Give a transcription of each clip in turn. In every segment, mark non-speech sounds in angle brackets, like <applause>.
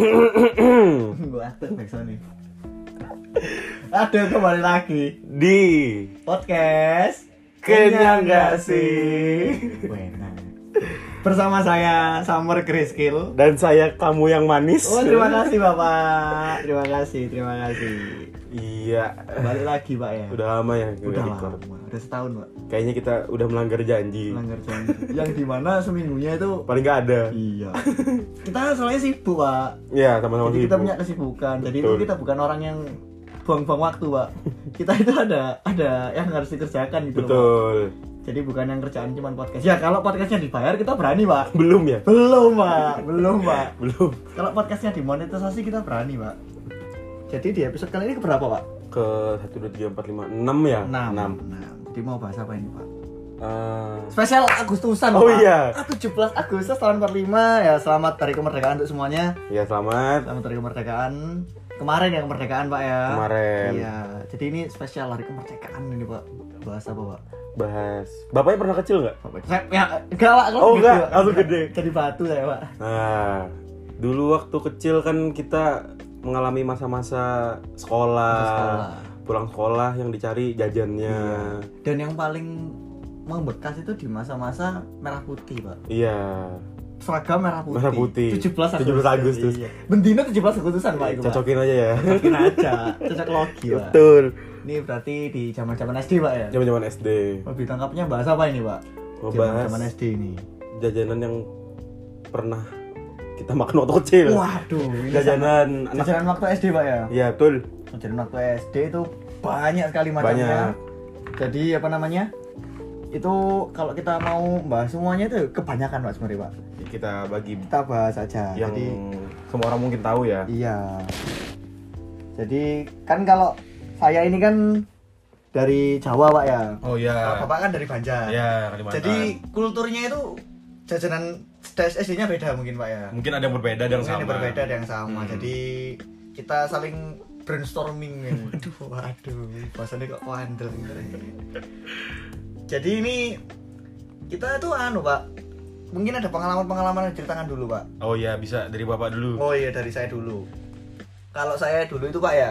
Gue atur nih. Aduh kembali lagi Di podcast Kenyang gak sih? Bersama saya Summer Grayscale. Dan saya kamu yang manis Oh terima kasih bapak, terima kasih, terima kasih. Iya Balik lagi pak ya. Udah lama ya Udah record. lama, udah setahun pak. Kayaknya kita udah melanggar janji Melanggar janji. Yang di mana seminggunya itu Paling gak ada Iya. Kita soalnya sibuk pak. Iya sama-sama Jadi kita sibuk. punya kesibukan. Jadi itu Betul. kita bukan orang yang buang-buang waktu pak. Kita itu ada ada yang harus dikerjakan gitu loh, Pak. Betul Jadi bukan yang kerjaan cuma podcast. Ya kalau podcastnya dibayar kita berani pak. Belum ya? Belum pak, belum pak. Belum Kalau podcastnya dimonetisasi kita berani pak. Jadi di episode kali ini keberapa pak? Ke 1, 2, 3, 4, 5, 6 ya? 6 6 Jadi mau bahas apa ini pak? Eh, Spesial Agustusan Oh, Pak. iya. Ah, 17 Agustus tahun 45 ya selamat hari kemerdekaan untuk semuanya. Ya selamat Selamat hari kemerdekaan. Kemarin ya kemerdekaan Pak ya. Kemarin. Iya. Jadi ini spesial hari kemerdekaan ini Pak. Bahas apa Pak? Bahas Bapaknya pernah kecil nggak? Bapak- Saya ya enggak Pak. Oh, gitu, enggak, langsung gede. Jadi batu saya Pak. Nah, dulu waktu kecil kan kita mengalami masa-masa sekolah, Masa sekolah. pulang sekolah yang dicari jajannya. Dan yang paling membekas itu di masa-masa merah putih Pak. Iya, Seragam merah putih. Merah putih. 17 Agustus. 17 Agustus. Iya. Bendino 17 Agustusan Pak itu cocokin aja ya. Cocokin aja. Cocok logi Pak. Betul. Ini berarti di zaman-zaman SD Pak ya? Zaman-zaman SD. Lebih tangkapnya bahas apa ini Pak? Mau bahas Zaman SD ini. jajanan yang pernah kita makan waktu kecil. Waduh, Jajanan anak. jajanan waktu SD Pak ya? Iya, betul. Jajanan waktu SD itu banyak sekali macamnya. Banyak. Jadi apa namanya? Itu kalau kita mau bahas semuanya itu kebanyakan Pak sebenarnya Pak. Kita bagi Kita bahas aja. yang Jadi semua orang mungkin tahu ya. iya. Jadi kan kalau saya ini kan dari Jawa Pak ya. Oh iya. Bapak kan dari Banjar. Ya, Kalimantan. Jadi kulturnya itu jajanan SD-nya beda mungkin Pak ya. mungkin ada yang berbeda ada yang Mungkin sama. ada berbeda yang sama. Hmm. Jadi kita saling brainstorming. ya. <laughs> Waduh, waduh, bahasanya kok wandel. Jadi ini kita tuh anu Pak. Mungkin ada pengalaman-pengalaman yang ceritakan dulu Pak. Oh iya, bisa dari Bapak dulu. Oh iya dari saya dulu. Kalau saya dulu itu Pak ya,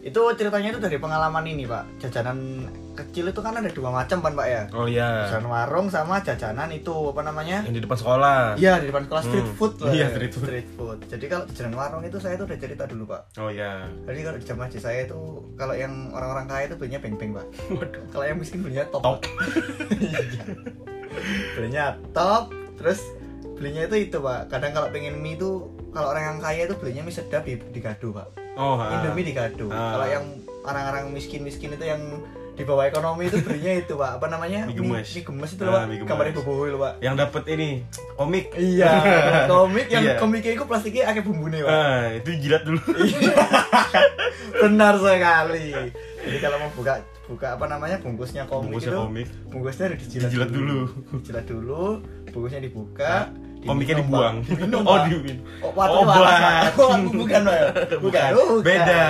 itu ceritanya itu dari pengalaman ini Pak. Jajanan kecil itu kan ada dua macam kan Pak ya. Oh iya. Jajanan warung sama jajanan itu apa namanya? Yang di depan sekolah. Iya di depan kelas street Hmm. food lah. Iya, ya. street food. Jadi kalau jajanan warung itu saya tuh udah cerita dulu Pak. Oh iya. Jadi kalau di zaman SD saya itu kalau yang orang-orang kaya itu belinya beng-beng Pak. <laughs> kalau yang miskin belinya top. Top. <laughs> Iya. belinya top, terus belinya itu itu Pak. Kadang kalau pengen mie itu kalau orang yang kaya itu belinya mie sedap di, di gado Pak. Oh, ha. Indomie di gado. Kalau yang orang-orang miskin-miskin itu yang di bawah ekonomi itu belinya itu Pak. Apa namanya? Mie gemes. Mie, gemes itu Ah, Pak. gemes. Gambarnya boboiboy loh Pak. Yang dapat ini komik. Iya, <laughs> komik yang Iya. komiknya itu plastiknya akeh bumbune, Pak. Ah, itu jilat dulu. <laughs> Benar sekali. Jadi kalau mau buka buka apa namanya bungkusnya komik Bungkusnya itu, komik. bungkusnya harus dijilat, Dijilat dulu. Dijilat dulu, bungkusnya dibuka, Komiknya diminum, dibuang. <laughs> Pak. Diminum, Oh, Pak. diminum. Oh, Oh, bukan, Pak. Bukan. Bukan. Beda.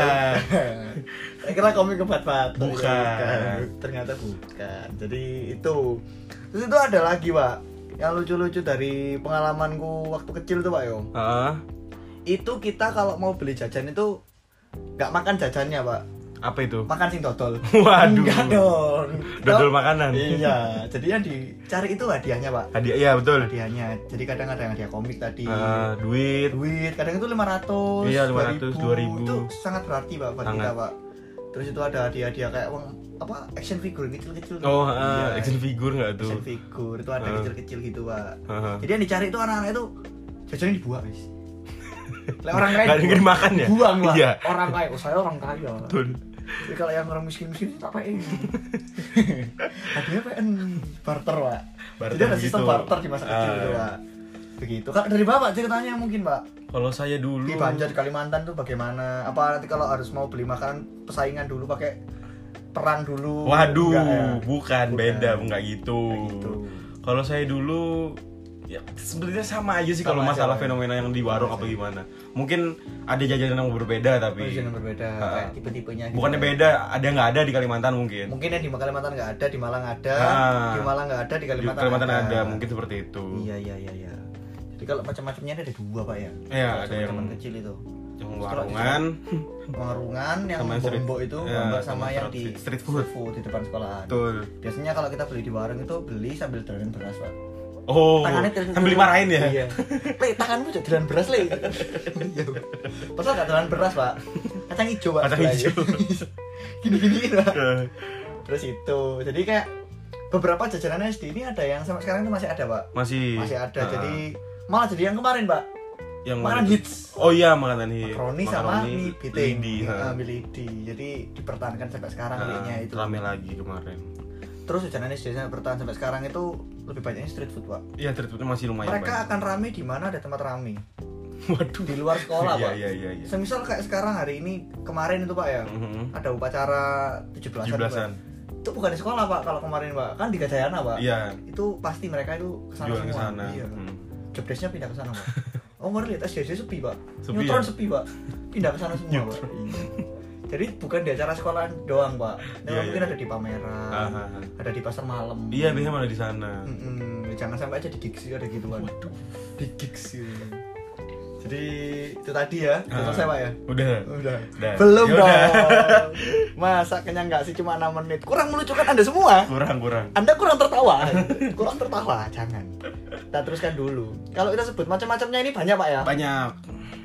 Saya kira komik kebat batu. Bukan. Ternyata bukan. Jadi itu. Terus itu ada lagi, Pak. Yang lucu-lucu dari pengalamanku waktu kecil tuh, Pak Yo. Ah, Itu kita kalau mau beli jajan itu nggak makan jajannya, Pak. apa itu? Makan sing dodol. <laughs> Waduh. Enggak dong. Dodol makanan. Iya. Jadi yang dicari itu hadiahnya, Pak. Hadiah, iya betul. Hadiahnya. Jadi kadang ada yang hadiah komik tadi. Ah, duit. duit kadang itu 500 Iya, 500, 2000. itu sangat berarti pak buat kita pak terus itu ada hadiah-hadiah kayak uang apa action figure kecil-kecil. Oh, Iya, ah, action figure nggak tuh? action figure itu ada Ah. kecil-kecil gitu pak Ah. jadi yang dicari itu anak-anak itu jajannya dibuang guys <laughs> Lah, orang kaya Nggak dimakan ya? buang lah Iya. orang kaya oh, saya orang kaya Betul. jadi kalau yang orang miskin-miskin itu tak pengen <laughs> hadiahnya pengen barter pak Barter jadi ada sistem gitu. barter di masa kecil Ah, gitu iya. pak begitu kak dari bapak ceritanya mungkin pak Kalau saya dulu di Banjar di Kalimantan tuh bagaimana? Apa nanti kalau harus mau beli makanan persaingan dulu pakai perang dulu? Waduh, Enggak ya? bukan, Bukan. beda, enggak gitu. Kayak gitu. Kalau saya dulu ya sebenarnya sama aja sih kalau aja, masalah ya. fenomena yang di warung apa aja. gimana. Mungkin ada jajanan yang berbeda tapi yang berbeda Ah. kayak tipe-tipenya. gitu. bukannya beda, ada nggak ada di Kalimantan mungkin. Mungkin yang di Kalimantan nggak ada, di Malang ada, Ah. di Malang nggak ada, di Di Kalimantan, Kalimantan ada. mungkin seperti itu. Iya iya iya iya. Jadi kalau macam-macamnya ada dua pak ya. Iya, ada yang- zaman kecil itu. yang warungan Warungan yang bombok itu, ya, sama sama yang street- di street food. di depan sekolahan. betul Biasanya kalau kita beli di warung itu beli sambil dolanan beras pak. oh Tangannya sambil dimarahin ya Iya. Le, tanganmu jadi dolanan beras le. Iya. Pasal gak dolanan beras pak. Kacang hijau pak. Kacang hijau. <laughs> Gini-gini pak. Eh, Terus itu, jadi kayak beberapa jajanan SD ini ada yang sampai sekarang itu masih ada pak. masih Masih ada. Ah, Jadi malah jadi yang kemarin pak. yang Makanan mana? hits. oh iya makanan hits Makaroni sama mie piting. lidi Ah, mie lidi. Jadi dipertahankan sampai sekarang Ah, kayaknya itu. rame lagi kemarin Terus jajanan yang bertahan sampai sekarang itu lebih banyaknya street food pak. iya treatmentnya masih lumayan Mereka akan rame di mana ada tempat rame. banyak. waduh Di luar sekolah iya pak. iya iya iya Semisal kayak sekarang hari ini kemarin itu pak ya. Mhm. Ada upacara 17-an. 17-an. Pak. Itu bukan di sekolah pak kalau kemarin pak. Kan di Gajayana pak. iya Itu pasti mereka itu ke sana jual semua. sana Iya. Mhm. Jobdesknya pindah ke sana pak. <laughs> Oh lihat SJJ sepi pak. Sepi Neutron ya? sepi pak. Pindah ke sana semua pak. Iya. Jadi bukan di acara sekolah doang pak. Nah, Iya, mungkin iya. ada di pameran, Ah, ah, ah. ada di pasar malam. iya biasanya malah di sana Mm-mm, jangan sampai aja di gigs ada gituan. Waduh. Di gigs gitu. Jadi itu tadi ya, udah Ah. selesai pak ya. udah Udah. Udah. Belum Ya dong. <laughs> Masa kenyang nggak sih cuma 6 menit? Kurang melucukan Anda semua. kurang kurang Anda kurang tertawa. kurang tertawa, jangan. Kita teruskan dulu. Kalau kita sebut macam-macamnya ini banyak pak ya. banyak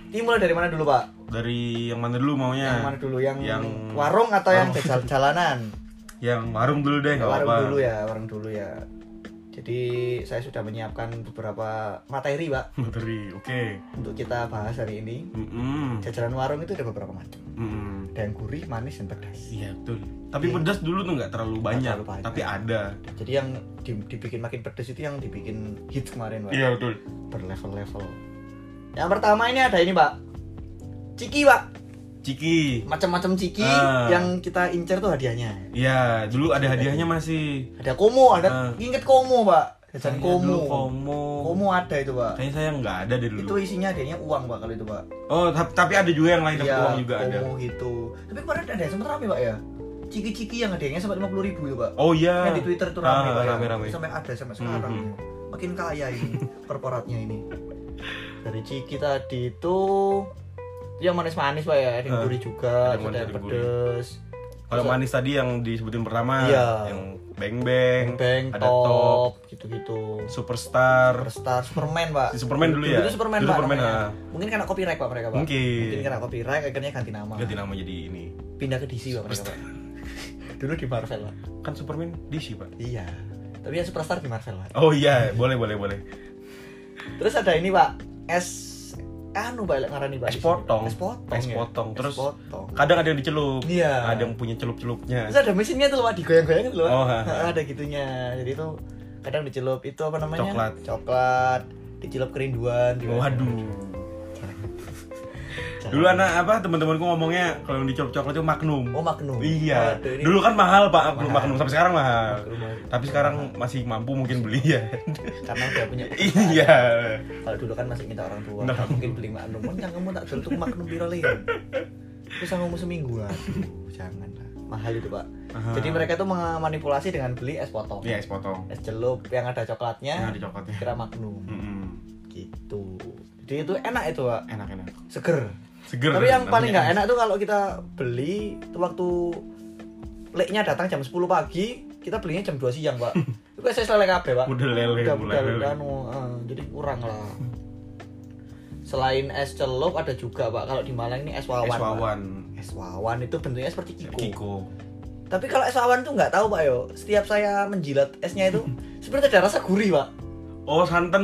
Ini mulai dari mana dulu pak? dari yang mana dulu maunya Yang mana dulu? Yang, Yang warung atau yang warung. jajal jalanan? <laughs> yang warung dulu deh nggak warung apa dulu ya, warung dulu ya. Jadi saya sudah menyiapkan beberapa materi pak Menteri oke untuk kita bahas hari ini. Mm-mm. Jajanan warung itu ada beberapa macam. Mm-mm. Ada yang gurih, manis, dan pedas. iya betul tapi Iya. pedas dulu tuh nggak terlalu banyak terlalu banyak. tapi ada Jadi yang di- dibikin makin pedas itu yang dibikin hits kemarin pak. iya betul Berlevel-level. Yang pertama ini ada ini pak. Ciki pak. Ciki Macam-macam ciki Ah. yang kita incer tuh hadiahnya. Iya, dulu ada hadiahnya masih. Ada komo, ada Ah. inget komo pak. Jajan komo. Komo. Komo ada itu pak. Kayaknya saya nggak ada deh dulu. Itu isinya hadiahnya uang pak kalau itu pak. Oh, ta- tapi ada juga yang lain Iya, uang juga ada. komo gitu. Tapi kemarin ada yang sempat rame pak ya. Ciki-ciki yang hadiahnya sampai lima puluh ribu itu pak. Oh iya. Yang di Twitter tuh rame Ah, pak ya. rame-rame. Sampai ada sampai sekarang. Mhm. Makin kaya ini <laughs> korporatnya ini. Dari Ciki tadi itu yang manis-manis pak ya, ada yang gurih juga, ada yang gurih. pedes. Kalau manis tadi yang disebutin pertama, Iya. yang beng beng, Beng, ada top, top, gitu-gitu. superstar. Superstar, Superman pak. Si Superman dulu ya? Itu Superman Dulu pak. Superman, ah. Mungkin karena copyright pak mereka pak. Mungkin. Mungkin karena copyright akhirnya ganti nama. Ganti nama jadi ini. Pindah ke DC pak mereka pak. <laughs> Dulu di Marvel pak. Kan Superman DC pak. Iya. Tapi yang Superstar di Marvel pak. Oh iya, boleh boleh boleh. Terus ada ini pak, es anu pak ngarani pak. Es potong. Es potong. Es ya? potong. Es Terus potong. Kadang ada yang dicelup. Iya. Ada yang punya celup-celupnya. Terus ada mesinnya tuh loh, Pak, digoyang-goyang itu loh. Oh, ha, ha. ada gitunya. Jadi itu kadang dicelup itu apa namanya? Coklat. Coklat. Dicelup kerinduan. Waduh. Dulu anak apa teman-temanku ngomongnya kalau yang dicelup coklat itu Magnum. Oh, Magnum. Iya. Waduh, ini- Dulu kan mahal Pak, Magnum, Mahal. Magnum sampai sekarang mahal. Magnum mahal. Tapi sekarang masih mampu mungkin beli ya. karena udah punya <laughs> iya. kalau dulu kan masih minta orang tua Nah. mungkin beli magnum kan jangan kamu tak tuh magnum piro le terus ngomong seminggu aduh jangan lah mahal itu pak Aha. jadi mereka tuh memanipulasi dengan beli es potong Iya, es potong. es celup yang ada coklatnya Yang ada coklatnya. kira magnum Mm-mm. gitu jadi itu enak itu pak Enak-enak. seger Seger. tapi yang paling nggak enak tuh kalau kita beli itu waktu leknya datang jam 10 pagi kita belinya jam 2 siang pak <laughs> itu kayak saya lele kabeh pak Udah lele, udah udah lele. anu, eh, jadi kurang lah selain es celup ada juga pak kalau di Malang ini es wawan Es Pak. wawan. es wawan itu bentuknya seperti kiko, Kiko. tapi kalau es wawan tuh nggak tahu pak yo setiap saya menjilat esnya itu <laughs> seperti ada rasa gurih pak Oh, santan.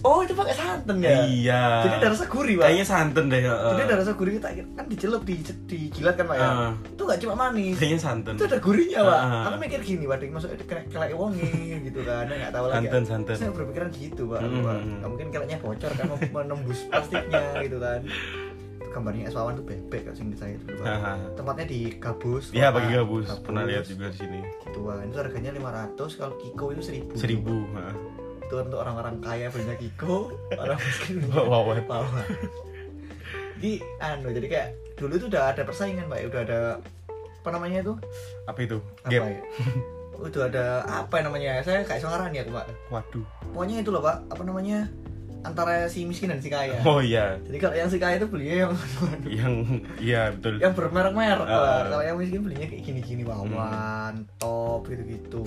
oh itu pakai santan ya Iya. jadi ada rasa gurih pak Kayaknya santan deh. heeh. jadi ada rasa gurih kita kan dicelup di dijilat kan pak ya Ah. itu nggak cuma manis Kayaknya santan. itu ada gurihnya pak Ah. aku mikir gini pak maksudnya kena kelek wongi gitu kan nggak tahu lagi Santan, santan. saya berpikiran gitu pak, Mm, Pak. mm, mm. Nggak mungkin keleknya bocor kan mau menembus plastiknya gitu kan gambarnya es wawan tuh bebek kak sing saya dulu pak tempatnya di gabus Iya, bagi gabus. Pernah lihat juga di sini. gituan itu harganya 500 kalau kiko itu 1000 Seribu. heeh. Itu untuk orang-orang kaya belinya kiko orang miskin Wawan. wawan jadi anu jadi kayak dulu itu udah ada persaingan pak ya udah ada apa namanya itu Apa itu? apa Gap. ya udah ada apa namanya saya kayak suara nih aku pak Waduh. pokoknya itu loh pak apa namanya antara si miskin dan si kaya. Oh iya. Jadi kalau yang si kaya itu belinya yang Yang iya betul. yang bermerek-merek. Pak. Kalau yang miskin belinya kayak gini-gini wawan, top gitu-gitu.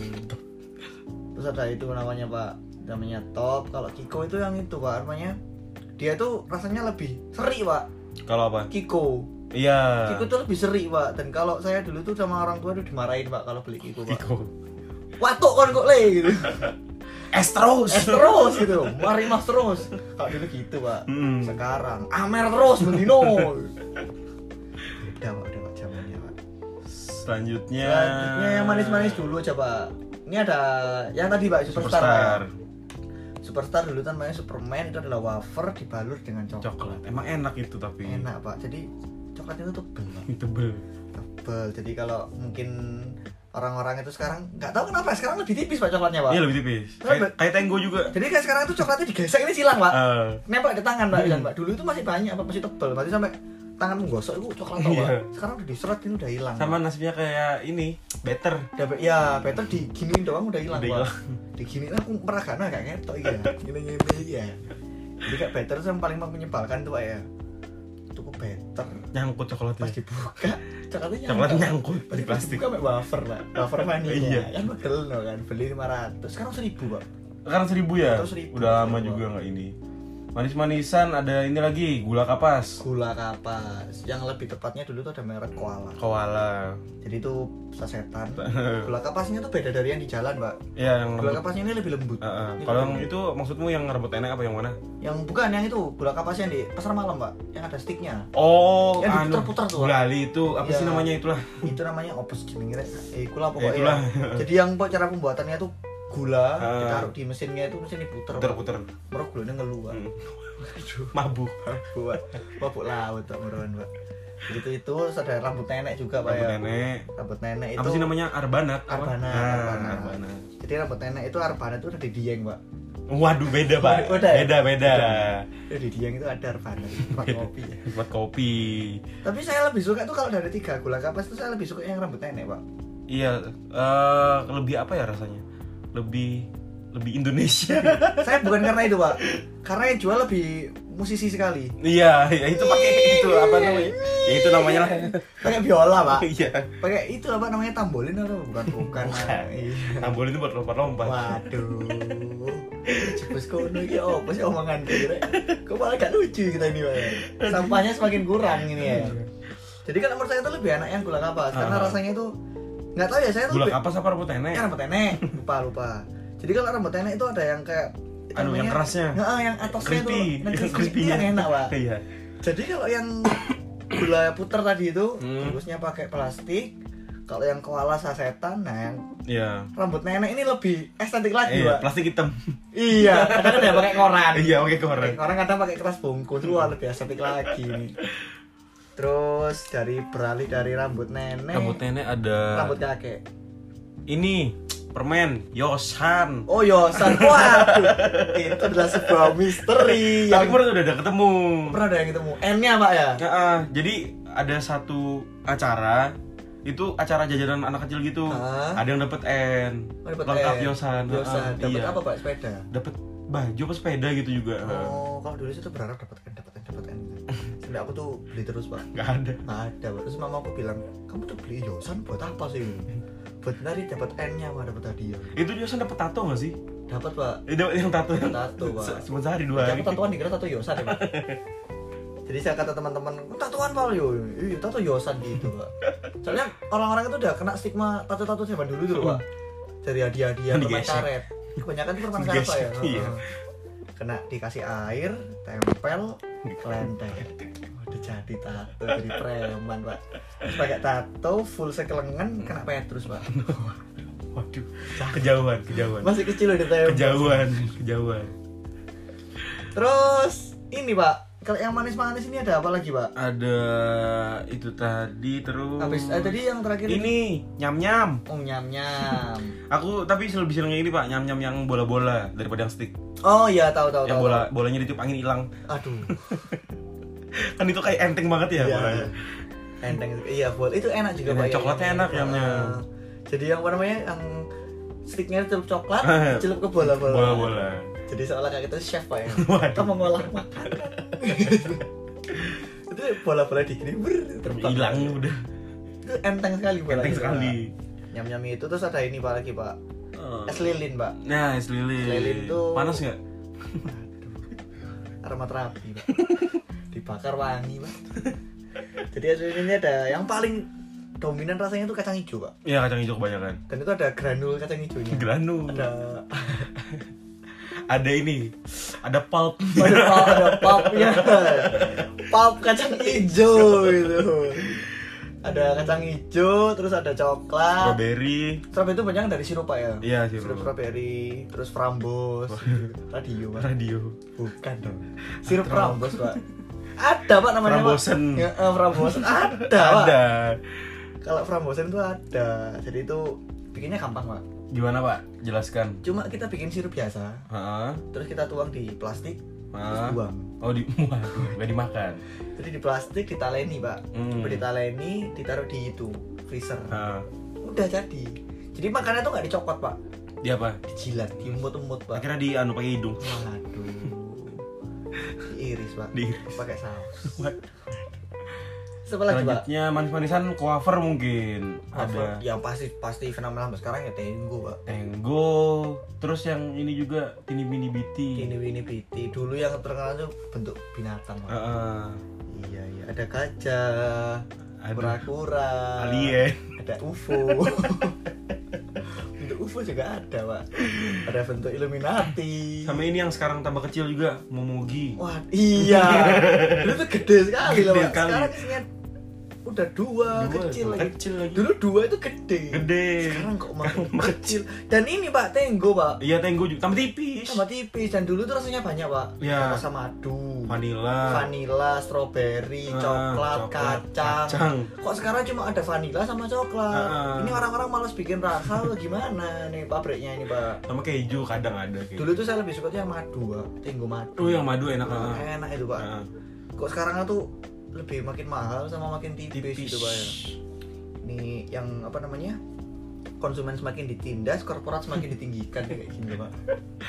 Terus ada itu namanya Pak, namanya top. Kalau Kiko itu yang itu Pak, namanya dia tuh rasanya lebih seri Pak. Kalau apa? Kiko. Iya. Kiko tuh lebih seri Pak. Dan kalau saya dulu tuh sama orang tua tuh dimarahin Pak kalau beli Kiko Pak. Kiko. Watuk kon kok le gitu. <laughs> Es terus. Es terus gitu. Mari mas terus. Kalau dulu gitu Pak. Mm. Sekarang Amer terus Bendino. udah Pak, udah Pak zamannya Pak. Selanjutnya. Selanjutnya yang manis-manis dulu Pak. Ini ada yang tadi Pak Superstar. Pak, ya. Superstar. Dulu kan namanya Superman itu adalah wafer dibalur dengan coklat. Coklat. Emang enak itu tapi. Enak Pak. Jadi coklatnya itu tebel. Tebel. Tebel. Jadi kalau mungkin orang-orang itu sekarang nggak tahu kenapa sekarang lebih tipis Pak coklatnya Pak. Iya lebih tipis. Kayak kayak tenggo juga. Jadi kayak sekarang itu coklatnya digesek ini silang Pak. Eh, Nempel ke tangan Pak. Dan, Pak. Dulu itu masih banyak Pak masih tebel. Berarti sampai tangan menggosok itu coklat. Iya. Sekarang udah diseret ini udah hilang. sama Pak. nasibnya kayak ini, better. Udah, ya better diginiin doang udah hilang Udah hilang. Diginiin aku meragana kayak ngetok iya. Gini-gini ya. Jadi kayak better itu yang paling menyebalkan tuh Pak ya. Itu kok better. Nyangkut coklatnya. Pas dibuka coklatnya Coklat nyangkut. nyangkut Pas di plastik. dibuka pakai wafer Pak. Wafer vanilla. Iya. Kan pegel no kan. Beli 500. Sekarang 1000 Pak. Sekarang seribu ya? Atau seribu. Udah lama juga nggak ini. Manis-manisan ada ini lagi, gula kapas. Gula kapas. Yang lebih tepatnya dulu tuh ada merek koala. Koala. Jadi itu sasetan. <laughs> Gula kapasnya tuh beda dari yang di jalan, Pak. Ya yang Gula lembut. kapasnya ini lebih lembut. Ah. Ini Kalau yang itu maksudmu yang rebut enak apa yang mana? yang bukan yang itu gula kapas yang di pasar malam, Pak. Yang ada sticknya. Oh, Yang anu, diputer-puter tuh. Gulali itu apa sih Iya. namanya itulah? itu namanya opus jenenge rek. Eh, gula pokoknya. itulah. Jadi yang cara pembuatannya tuh gula Ah. ditaruh di mesinnya itu mesin diputer. Pak. Puter-puter. Merok gulanya ngeluh, Pak. Hmm. Mabuk. Buat mabuk laut tak meruan, Pak. Itu itu ada rambut nenek juga, Pak Rambut ya. nenek. Rambut nenek itu Apa sih namanya? Arbanat. apa? Arbana, Nah, Arbana. Arbana. Jadi rambut nenek itu Arbana itu ada di Dieng, Pak. Waduh, beda, Pak. <laughs> Beda? Beda, beda. Ada di Dieng itu ada Arbana, tempat kopi. ya. <laughs> Buat kopi. Tapi saya lebih suka tuh kalau dari tiga gula kapas itu saya lebih suka yang rambut nenek, Pak. Iya, eh, lebih apa ya rasanya? Lebih lebih Indonesia. saya bukan karena itu, Pak. Karena yang jual lebih musisi sekali. Iya, ya itu pakai itu apa namanya? Ya itu namanya lah. Pakai biola, Pak. Iya. Pakai itu apa namanya tambolin atau bukan? Bukan. Bukan. Iya. Tambol itu buat lompat-lompat. Waduh. Cepus kono iki apa sih omongan kira? Kok malah gak lucu kita ini, Pak. Sampahnya semakin kurang ini ya. Jadi kan menurut saya itu lebih enak yang gula kapas karena Ah. rasanya itu nggak tahu ya saya tuh Gula kapas apa rambut nenek? kan rambut nenek lupa lupa jadi kalau rambut nenek itu ada yang kayak Anu, yang kerasnya. Nggak, yang atasnya Crispy. tuh yang crispy <laughs> yang enak pak Iya. jadi kalau yang gula puter tadi itu Hmm. bungkusnya pakai plastik kalau yang koala sasetan nah yang Iya. rambut nenek ini lebih estetik lagi Iya, pak plastik hitam. iya kadang ada pakai koran Iya, oke koran. Pakai koran kadang pakai kertas bungkus wah lebih estetik lagi terus dari beralih dari rambut nenek Rambut nenek ada rambut kakek ini permen Yosan. Oh Yosan, waduh Itu adalah sebuah misteri Tapi yang kemarin udah ada ketemu. pernah ada yang ketemu N-nya pak ya? Ya, ah, jadi ada satu acara itu acara jajanan anak kecil gitu. Ada yang dapat N. Oh, dapat Lengkap N. Yosan. Yosan, dapat iya. apa pak? Sepeda? Dapat baju apa sepeda gitu juga. Oh, kalau dulu sih tuh berharap dapat N, dapat N, dapat N Sampai aku tuh beli terus pak Gak ada. Nggak ada pak, terus mama aku bilang Kamu tuh beli Yosan buat apa sih? Buat nari dapat N-nya pak, dapat hadiah Itu Yosan dapat tato gak sih? Dapat pak Eh, dapat yang tato. Dapat tato, Pak. Cuma sehari dua hari. aku tatuan dikira tato Yosan ya pak <laughs> Jadi saya kata teman-teman, "Kok tatuan pak yo, iya tato Yosan gitu pak. Soalnya orang-orang itu udah kena stigma tato-tato zaman dulu tuh pak. Dari hadiah-hadiah permen karet. Kebanyakan itu permen karet pak ya. Iya. Kena dikasih air, tempel, lenteng. Udah jadi tato jadi preman pak. Terus pakai tato full sekelengan kena petrus pak. Waduh, kejauhan, kejauhan. Masih kecil udah tempel. Kejauhan, kejauhan. Terus ini pak, kalau yang manis-manis ini ada apa lagi pak? Ada itu tadi terus. Habis eh, tadi yang terakhir ini nyam nyam. Oh nyam nyam. <laughs> Aku tapi lebih seneng yang ini pak, nyam nyam yang bola bola daripada yang stick. Oh iya tahu tahu Yang tahu. bola bolanya ditiup angin hilang. tahu. Aduh. <laughs> Kan itu kayak enteng banget ya Iya. bolanya. Enteng itu. Iya bola itu enak juga Iya, pak. ya, coklatnya yang- enak, Ah. nyamnya. Jadi yang apa namanya yang sticknya celup coklat, celup ke bola bola. Bola bola. jadi seolah kayak kita chef pak ya. <laughs> Kita mengolah makanan <laughs> itu bola-bola di gini ber, terbang. hilang udah. Itu enteng sekali bola enteng sekali. Nyam-nyam itu terus ada ini pak lagi pak. Es lilin pak. Nah es lilin. Es lilin tuh- panas nggak? Aromaterapi pak. <laughs> Dibakar wangi pak. Jadi es lilin ini ada yang paling dominan rasanya itu kacang hijau pak. Ya kacang hijau kebanyakan. Dan itu ada granul kacang hijaunya. Granul. Ada. Ada ini. Ada pulp. Ada pulp ada pulpnya pulp kacang hijau gitu. ada kacang hijau terus ada coklat. Strawberry. Strawberry itu banyak dari sirup pak ya? Iya sirup. Sirup strawberry terus frambos. <laughs> Radio pak. Radio. Bukan dong sirup frambos pak. Ada pak namanya Pak. Frambosen. ya, eh, frambosen. Ada pak. ada kalau frambosen itu ada. Jadi itu bikinnya gampang pak. Gimana pak? Jelaskan. Cuma kita bikin sirup biasa. Heeh. terus kita tuang di plastik terus Heeh. buang. Oh di <laughs> waduh nggak dimakan. Jadi di plastik ditaleni pak. Hmm. Ditaleni ditaruh di itu freezer. Heeh. udah jadi. Jadi makannya tuh nggak dicokot pak. Di apa? Dijilat diemut-emut pak. Akhirnya di anu pakai hidung. Waduh. <laughs> Diiris pak. Diiris. pakai saus <laughs> Pak? Selanjutnya manis-manisan cover mungkin Apa? ada. yang pasti pasti fenomenal sekarang ya Tenggo pak. Tenggo terus yang ini juga Tini Bini Biti. Ini Winnie Piti dulu yang terkenal tuh bentuk binatang pak. Heeh. iya iya. Ada gajah Ada kura-kura alien. ada UFO bentuk UFO juga ada pak. Ada bentuk Illuminati. Sama ini yang sekarang tambah kecil juga Momogi. Wah iya. Tuh gede sekali loh pak. sekarang udah dua, Dua, kecil dua lagi kecil lagi. dulu dua itu gede gede sekarang kok makin kecil dan ini pak Tenggo pak iya Tenggo juga tambah tipis sama tipis dan dulu tuh rasanya banyak pak Iya. rasa madu vanilla vanilla, strawberry, Ah, coklat, coklat, kacang. kacang. Kok sekarang cuma ada vanilla sama coklat? Ah. Ini orang-orang malas bikin rasa atau <laughs> gimana nih pabriknya ini, Pak? sama keju kadang ada keju. Dulu tuh saya lebih suka tuh yang madu, Pak. Tenggo madu. oh yang madu enak ah. Enak itu, Pak. Ah. Kok sekarang tuh lebih makin mahal sama makin tipis, tipis gitu, Pak ya. Ini yang apa namanya? Konsumen semakin ditindas, korporat semakin <laughs> ditinggikan kayak gini, Pak.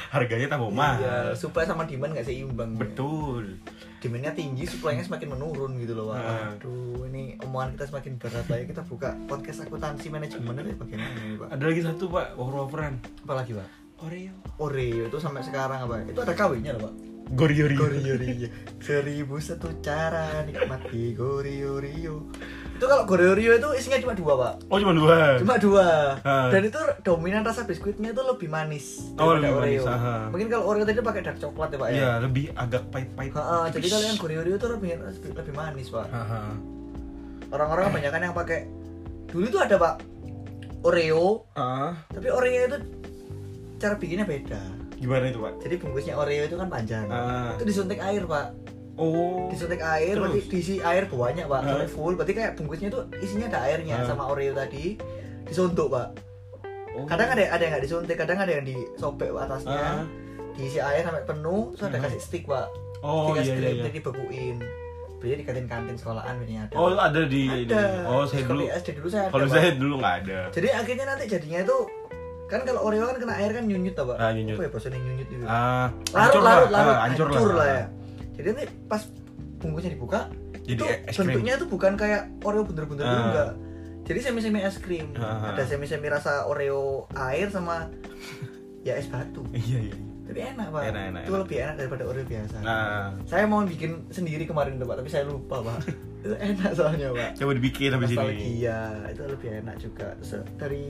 harganya tambah mahal Iya, supply sama demand nggak seimbang. betul demandnya tinggi, supply-nya semakin menurun gitu loh, Pak. Nah. Aduh, ini omongan kita semakin berat lah ya. Kita buka podcast akuntansi manajemen itu bagaimana ini, Pak? ada lagi satu pak wafer-waferan Apalagi, Pak? Oreo Oreo itu sampai sekarang apa? Itu ada kawinnya loh, Pak. Gori-gori Goriorio. Seribu satu cara nikmati Goriorio. Itu kalau Goriorio itu isinya cuma dua, Pak. oh cuma dua Cuma dua. Ah. Dan itu dominan rasa biskuitnya itu lebih manis Oh, lebih manis, Oreo. aha. Mungkin kalau Oreo tadi pakai dark coklat ya, Pak ya. Iya, lebih agak pahit-pahit. Jadi kalau yang Goriorio itu lebih lebih manis, Pak. Orang-orang kebanyakan yang pakai dulu itu ada pak Oreo Ah, tapi Oreo itu cara bikinnya beda gimana itu, Pak? jadi bungkusnya Oreo itu kan panjang Ah. itu disuntik air pak Oh. disuntik air Terus? berarti diisi air banyak pak Ah. sampai full berarti kayak bungkusnya itu isinya ada airnya Ah. sama Oreo tadi disuntuk pak Oh. kadang ada ada yang nggak disuntik kadang ada yang disobek atasnya Ah. diisi air sampai penuh terus ada Ah. kasih stick pak Oh, es iya, iya, iya. jadi dibekuin belinya di kantin-kantin sekolahan biasanya ada Oh, ada di ini. ada Oh, saya dulu. di SD dulu saya ada Kalau saya dulu nggak ada. Jadi akhirnya nanti jadinya itu kan kalau Oreo kan kena air kan nyunyut apa? Ah, nyunyut. Apa ya bahasanya nyunyut itu? Ah, larut, larut, lah. larut, Ah, hancur, lah. ya. Jadi nanti pas bungkusnya dibuka, Jadi itu es krim. bentuknya itu bukan kayak Oreo bener-bener Ah. enggak. Jadi semi-semi es krim. Ah. Ada semi-semi rasa Oreo air sama <laughs> ya es batu. Iya, iya. iya. Tapi enak, Pak. Enak, enak, itu enak. lebih enak daripada Oreo biasa. Nah, Saya mau bikin sendiri kemarin tuh, Pak, tapi saya lupa, Pak. <laughs> itu <laughs> enak soalnya, Pak. coba dibikin habis ini. Nostalgia, itu lebih enak juga. Terus dari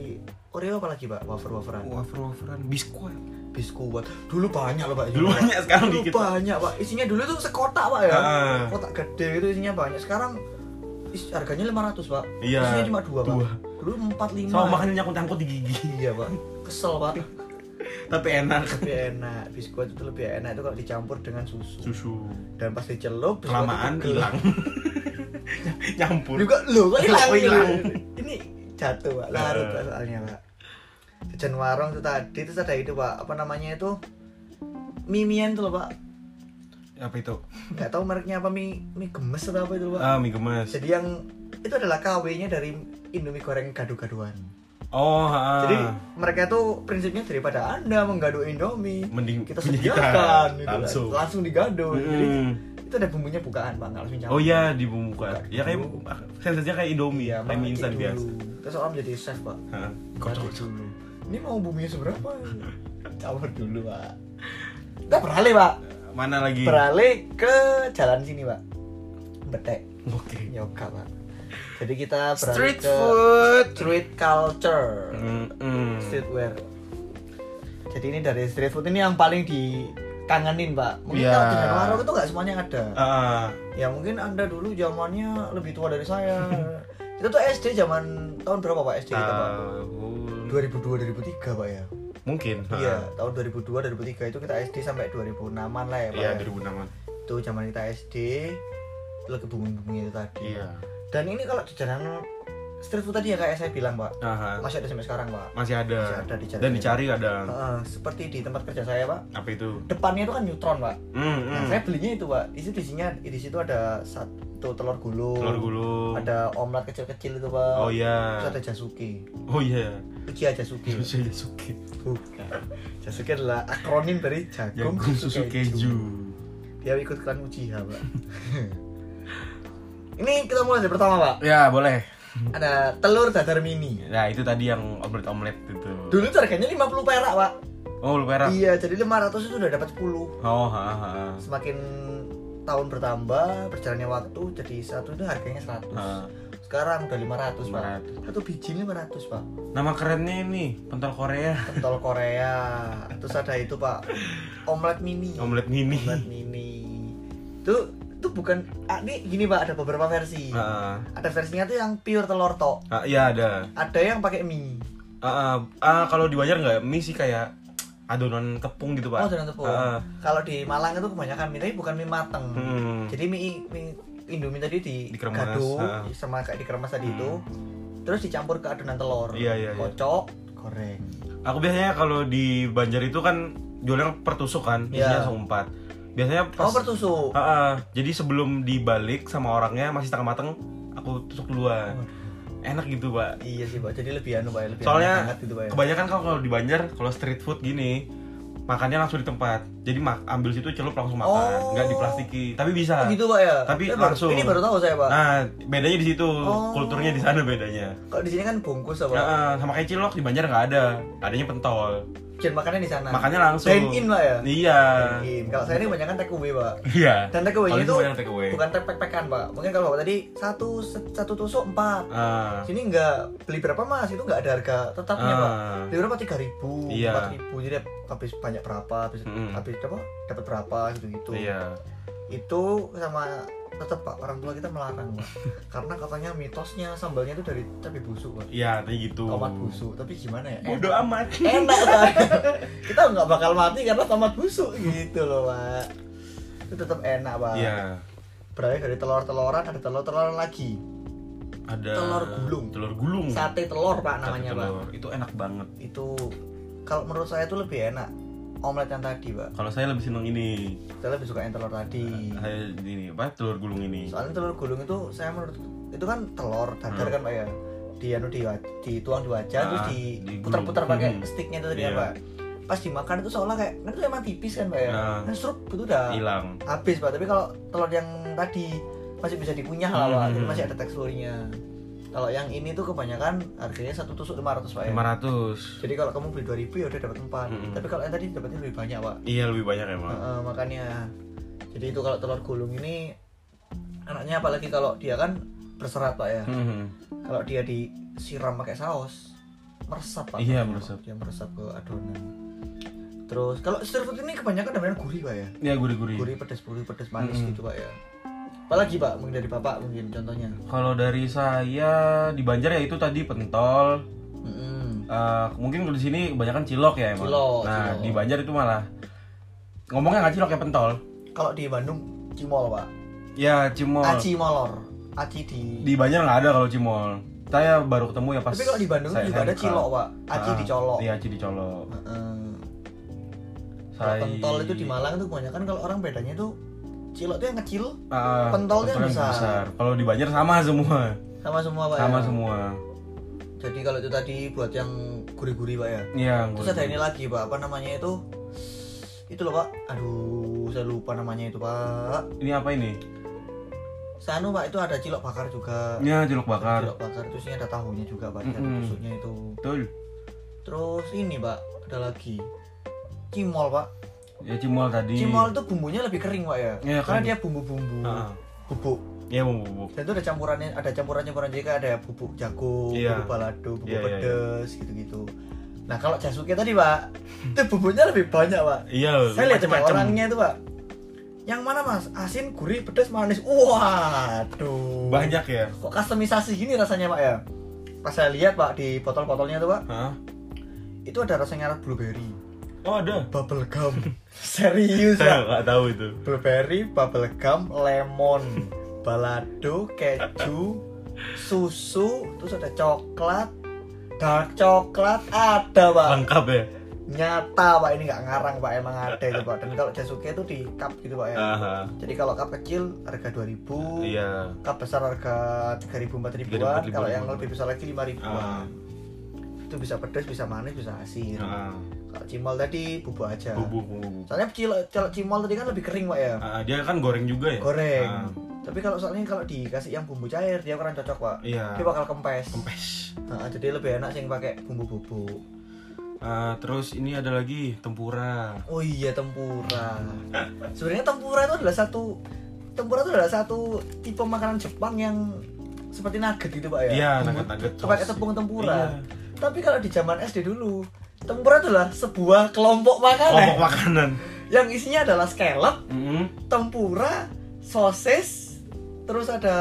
Oreo apa lagi, Pak? Wafer-waferan. Wafer-waferan biskuit. biskuit dulu banyak loh pak Dulu banyak, sekarang dulu dikit. banyak pak isinya dulu tuh sekotak pak ya Ah. kotak gede itu isinya banyak sekarang is, harganya 500 pak Iya, isinya cuma dua, dua. pak dulu empat lima Sama makan nyangkut-nyangkut di gigi. iya pak kesel pak Tapi enak. lebih enak. Biskuit itu lebih enak. Itu kalau dicampur dengan susu. Susu. dan pas dicelup Kelamaan itu hilang. <laughs> Nyampur. juga lo kok hilang? ini jatuh pak. Larut pak soalnya pak. Jajan warung itu tadi terus ada itu pak. Apa namanya itu? Mimian tuh loh pak. Apa itu? nggak tahu mereknya apa mie mie gemes atau apa itu pak. Ah, mie gemes. jadi yang itu adalah KW-nya dari Indomie goreng gado-gadoan Oh, ha. Jadi mereka tuh prinsipnya daripada anda menggaduh Indomie, Mending kita sediakan gitu kan. langsung. langsung digado. Jadi Mm. itu ada bumbunya bukaan bang, nggak langsung campur. Oh iya dibumbukan. Buka Ya kayak dulu. sensasinya kayak Indomie, Iya, kayak instan biasa. Terus orang menjadi chef pak. Meracik dulu. Ini mau bumbunya seberapa? <laughs> Campur dulu pak. Kita beralih pak, Mana lagi? beralih ke jalan sini pak. Betek, Oke. yoga pak. Jadi kita beralih Street ke food. street culture. Mm-mm. streetwear. Jadi ini dari street food ini yang paling dikangenin pak. Mungkin Iya. kalau di warung itu nggak semuanya ada. Ah, Ya mungkin anda dulu zamannya lebih tua dari saya. <laughs> kita tuh SD zaman tahun berapa pak SD kita pak? tahun 2002 2003 pak ya. mungkin. Iya tahun 2002 2003 itu kita SD sampai 2006an lah ya pak. Iya, ya. 2006. Itu zaman kita SD itu lagi booming booming itu tadi. Iya. Dan ini kalau di jalan street food tadi ya kayak saya bilang pak, Aha. masih ada sampai sekarang pak. Masih ada. Masih ada di Dan dicari kadang. Heeh, seperti di tempat kerja saya pak, Apa itu? depannya itu kan neutron pak. Hmm, Nah, hmm. saya belinya itu pak. Di situ isinya di situ ada satu telur gulung, Telur gulung. ada omlet kecil-kecil itu pak. Oh iya. Terus ada jasuke. Oh iya. Ujiha jasuke. Susu <laughs> Yasuke. Bukan. Jasuke adalah akronim dari jagung, Jagung susu keju. Dia ikut klan Uchiha pak. <laughs> Ini kita mulai dari pertama pak. Ya, boleh. Ada telur dadar mini. Nah, itu tadi yang omelet-omelet itu. Dulu tuh harganya 50 perak pak. Oh, lu perak. Iya, jadi 500 itu udah dapat 10. Oh, ha, ha. Semakin tahun bertambah, berjalannya waktu jadi satu itu harganya 100. Ha. Sekarang udah 500, Pak. 500. Satu biji 500, Pak. Nama kerennya ini pentol Korea. Pentol Korea. Terus ada itu, Pak. Omelet mini. Omelet mini. Omelet mini. Itu itu bukan ah, ini gini, Pak, ada beberapa versi. Ah, Ada versinya tuh yang pure telur tok. ah, iya ada. Ada yang pakai mie. Ah, ah, ah, kalau di Banjar nggak mie sih kayak adonan tepung gitu pak. Oh, dengan tepung. Ah. Kalau di Malang itu kebanyakan mie, tapi bukan mie mateng. Hmm. Jadi mie, mie Indomie tadi di Dikeremas, gado ha. sama kayak dikeremas tadi Hmm. itu. Terus dicampur ke adonan telur. Iya, iya, iya. Kocok, goreng. Aku biasanya kalau di Banjar itu kan jualnya pertusuk kan, isinya langsung empat. Biasanya pas, Oh, bertusuk. Ah, ah. jadi sebelum dibalik sama orangnya masih setengah mateng, aku tusuk duluan. Enak gitu pak. Iya sih, Pak. Jadi lebih anu, Pak. ya, Lebih Soalnya gitu, Pak. ya. kebanyakan kalau kalau di Banjar kalau street food gini makannya langsung di tempat. Jadi mak ambil situ celup langsung makan, Oh. nggak diplastiki. Tapi bisa. Oh, gitu, Pak ya. Tapi baru- langsung. Ini baru tahu saya, Pak. Nah, bedanya di situ. Oh. Kulturnya di sana bedanya. Kalau di sini kan bungkus apa? Nah, ah, sama kayak cilok di Banjar nggak ada. Adanya pentol. Dan makannya di sana. Makannya langsung. Dine in, Pak ya. Iya. Dine in. Kalau saya ini kebanyakan take away, Pak. Iya. Dan take away-nya itu banyak take away. bukan take pack-packan, Pak. Mungkin kalau Bapak tadi satu satu tusuk empat. Ah. Sini nggak beli berapa mas itu nggak ada harga tetapnya Ah. pak beli berapa tiga ribu Iya. empat ribu jadi habis banyak berapa habis Mm-mm. habis apa dapat berapa gitu gitu Iya. itu sama tetap pak orang tua kita melarang pak karena katanya mitosnya sambalnya itu dari cabai busuk pak Iya, tadi gitu. tomat busuk tapi gimana ya enak, amat. <laughs> enak pak kita nggak bakal mati karena tomat busuk gitu loh pak itu tetap enak pak Iya. beralih dari telur-teloran ada telur-teloran lagi Ada Telur gulung. Telur gulung. sate telur pak Sate namanya pak telur. Itu enak banget. itu kalau menurut saya itu lebih enak omelet yang tadi pak Kalau saya lebih seneng ini. saya lebih suka yang telur tadi Saya ini apa? Telur gulung ini. soalnya telur gulung itu saya menurut itu kan telur dadar Hmm. kan pak ya di anu di dituang di wajah Ah, terus digulung. diputar-putar pakai Hmm. sticknya itu tadi Iya. ya pak pas dimakan itu seolah kayak kan itu emang tipis kan pak ya Nah. kan strup itu udah Hilang. habis pak tapi kalau telur yang tadi masih bisa dikunyah lah pak Hmm. jadi masih ada teksturnya kalau yang ini tuh kebanyakan harganya satu tusuk 500 pak ya 500. jadi kalau kamu beli 2000 ya udah dapat 4 Mm-mm. tapi kalau yang tadi dapatnya lebih banyak pak Iya, lebih banyak emang. Heeh, makanya jadi itu kalau telur gulung ini anaknya apalagi kalau dia kan berserat pak ya Hmm. kalau dia disiram pakai saus meresap pak Iya, meresap. dia meresap ke adonan terus kalau food ini kebanyakan namanya gurih pak ya Ya gurih-gurih. gurih pedas gurih pedas manis Mm-mm. gitu pak ya apalagi pak mungkin dari bapak mungkin contohnya Kalau dari saya di Banjar ya itu tadi pentol. Mm-mm. Eh, mungkin di sini kebanyakan cilok ya emang. Cilok, nah, cilok. di Banjar itu malah ngomongnya nggak cilok ya pentol. kalau di Bandung cimol pak Ya cimol. aci molor aci di Di Banjar nggak ada kalau cimol. Saya baru ketemu ya pas. tapi kalau di Bandung saya juga ada cilok pak aci Ah, dicolok Iya, aci dicolok. Kalau Saya pentol itu di Malang tuh kebanyakan kalau orang bedanya tuh cilok tuh yang kecil Ah, pentolnya pentol yang besar. Kalau di Banjar sama semua. sama semua pak Sama ya? semua. jadi kalau itu tadi buat yang gurih-gurih pak ya Iya. terus ada ini lagi pak apa namanya itu itu loh pak aduh saya lupa namanya itu pak Ini apa ini? Sanu pak itu ada cilok bakar juga Ya, jeruk bakar. cilok bakar terus ini ada tahunya juga pak ada Mm-mm. tusuknya itu Betul. terus ini pak ada lagi cimol pak Ya cimol tadi. cimol itu bumbunya lebih kering pak ya Iya, karena kan. dia bumbu-bumbu Ah. bubuk Ya bumbu bubuk. dan itu ada campurannya ada campuran campuran juga ada bubuk jagung Iya. bubuk balado bubuk Iya, iya, iya. pedes gitu gitu nah kalau jasuke tadi pak itu bumbunya lebih banyak pak Iya. saya lihat macam-macam. orangnya itu pak yang mana mas asin gurih pedas manis waduh Banyak ya. kok customisasi gini rasanya pak ya pas saya lihat pak di botol-botolnya tuh pak Hah? itu ada rasanya blueberry Oh ada. bubble gum <laughs> serius Saya pak nggak tahu itu. blueberry bubble gum lemon balado keju susu terus ada coklat dark coklat ada pak Lengkap ya. nyata pak ini nggak ngarang pak emang ada itu pak dan kalau jasuke itu di cup gitu pak ya Aha. jadi kalau cup kecil harga 2000 Iya. cup besar harga 3000 4000 an 3000, kalau yang 4000. lebih besar lagi 5000 Ah. Itu bisa pedas bisa manis bisa asin Ah. kalau cimol tadi bubuk aja Bubuk bubuk. soalnya cil- cil- cimol tadi kan lebih kering pak ya Ah, dia kan goreng juga ya. goreng Ah. tapi kalau soalnya kalau dikasih yang bumbu cair dia kurang cocok pak Iya. dia bakal kempes Kempes. Nah, jadi lebih enak sih yang pakai bumbu bubuk Ah, terus ini ada lagi tempura. oh iya tempura sebenarnya tempura itu adalah satu tempura itu adalah satu tipe makanan Jepang yang seperti nugget gitu pak ya Iya, Bumbu- nugget-nugget pakai tepung tempura Iya. Tapi kalau di zaman SD dulu tempura adalah sebuah kelompok makanan Kelompok makanan. yang isinya adalah scallop Mm-mm. tempura sosis terus ada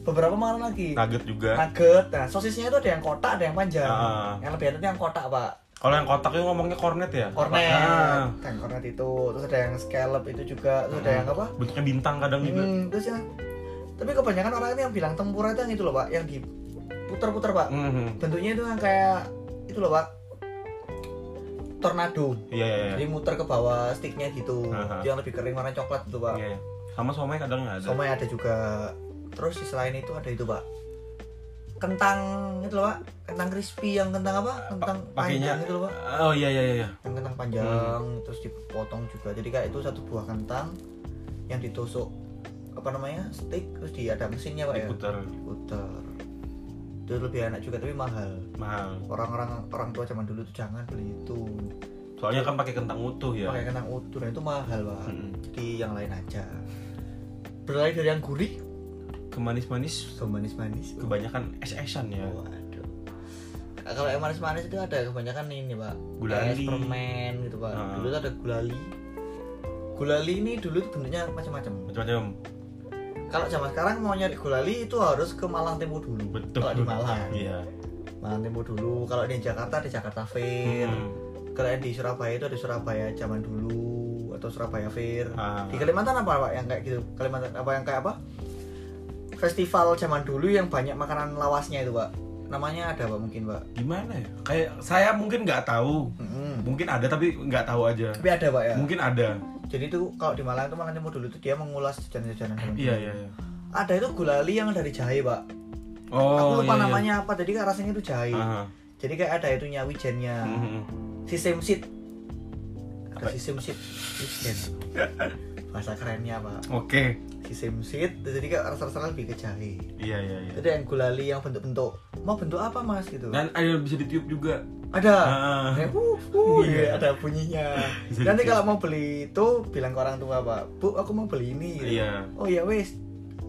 beberapa makanan lagi Nugget juga. nugget nah sosisnya itu ada yang kotak ada yang panjang Ah. yang lebih enak yang kotak pak Kalau yang kotak itu ngomongnya cornet ya? kornet Ah. yang kornet itu terus ada yang scallop itu juga terus ada yang apa Bentuknya bintang kadang juga. hmm, terus ya tapi kebanyakan orang itu yang bilang tempura itu yang itu loh pak yang diputer-puter pak Mhm. bentuknya itu yang kayak itu loh pak tornado Iya, iya, iya. jadi muter ke bawah sticknya gitu Aha. Yang lebih kering warna coklat itu pak Iya, iya. Sama somai kadang nggak ada. somai ada juga terus di selain itu ada itu pak kentang itu loh pak kentang crispy yang kentang apa kentang Pakainya. panjang itu loh pak Oh iya iya iya. yang kentang panjang terus dipotong juga jadi kayak itu satu buah kentang yang ditusuk apa namanya stick terus di ada mesinnya pak ya Diputar putar itu lebih enak juga tapi mahal mahal. orang-orang orang tua zaman dulu tuh jangan beli itu Soalnya kan pakai kentang utuh ya. pakai kentang utuh nah itu mahal pak Mm-mm. jadi yang lain aja berlari dari yang gurih Ke manis-manis ke manis-manis kebanyakan es-esan ya. Waduh. Nah, kalau yang manis-manis itu ada kebanyakan ini pak Gulali. Es permen gitu pak Ah. dulu ada gulali gulali ini dulu bentuknya macam-macam Macam-macam. Kalau zaman sekarang mau nyari gulali itu harus ke Malang Tempo dulu Betul. kalau di Malang Iya. Malang Tempo dulu kalau di Jakarta di Jakarta Fair Hmm. kalau di Surabaya itu ada Surabaya zaman dulu atau Surabaya Fair Ah. di Kalimantan apa pak yang kayak gitu Kalimantan apa yang kayak apa festival zaman dulu yang banyak makanan lawasnya itu pak namanya ada pak mungkin pak Gimana ya? Kayak saya mungkin nggak tahu. Mm-mm. Mungkin ada tapi nggak tahu aja. tapi ada pak ya Mungkin ada. Jadi itu kalau di Malang itu Timur dulu itu dia mengulas jajanan-jajanan Iya iya iya. ada itu gulali yang dari jahe pak Oh. aku lupa iya, iya. namanya apa jadi rasanya itu jahe Aha. jadi kayak ada itunya wijennya Mhm. sistem seed ada sistem wijen bahasa kerennya pak Oke. sistem seed jadi kayak rasa-rasa lebih ke jahe Iya iya iya. itu yang gulali yang bentuk-bentuk mau bentuk apa mas gitu Dan ada yang bisa ditiup juga. ada Ah. Kayak, wuh, wuh, Iya. ya, ada bunyinya <laughs> nanti kalau mau beli itu bilang ke orang tua pak bu aku mau beli ini gitu. Iya. oh ya wes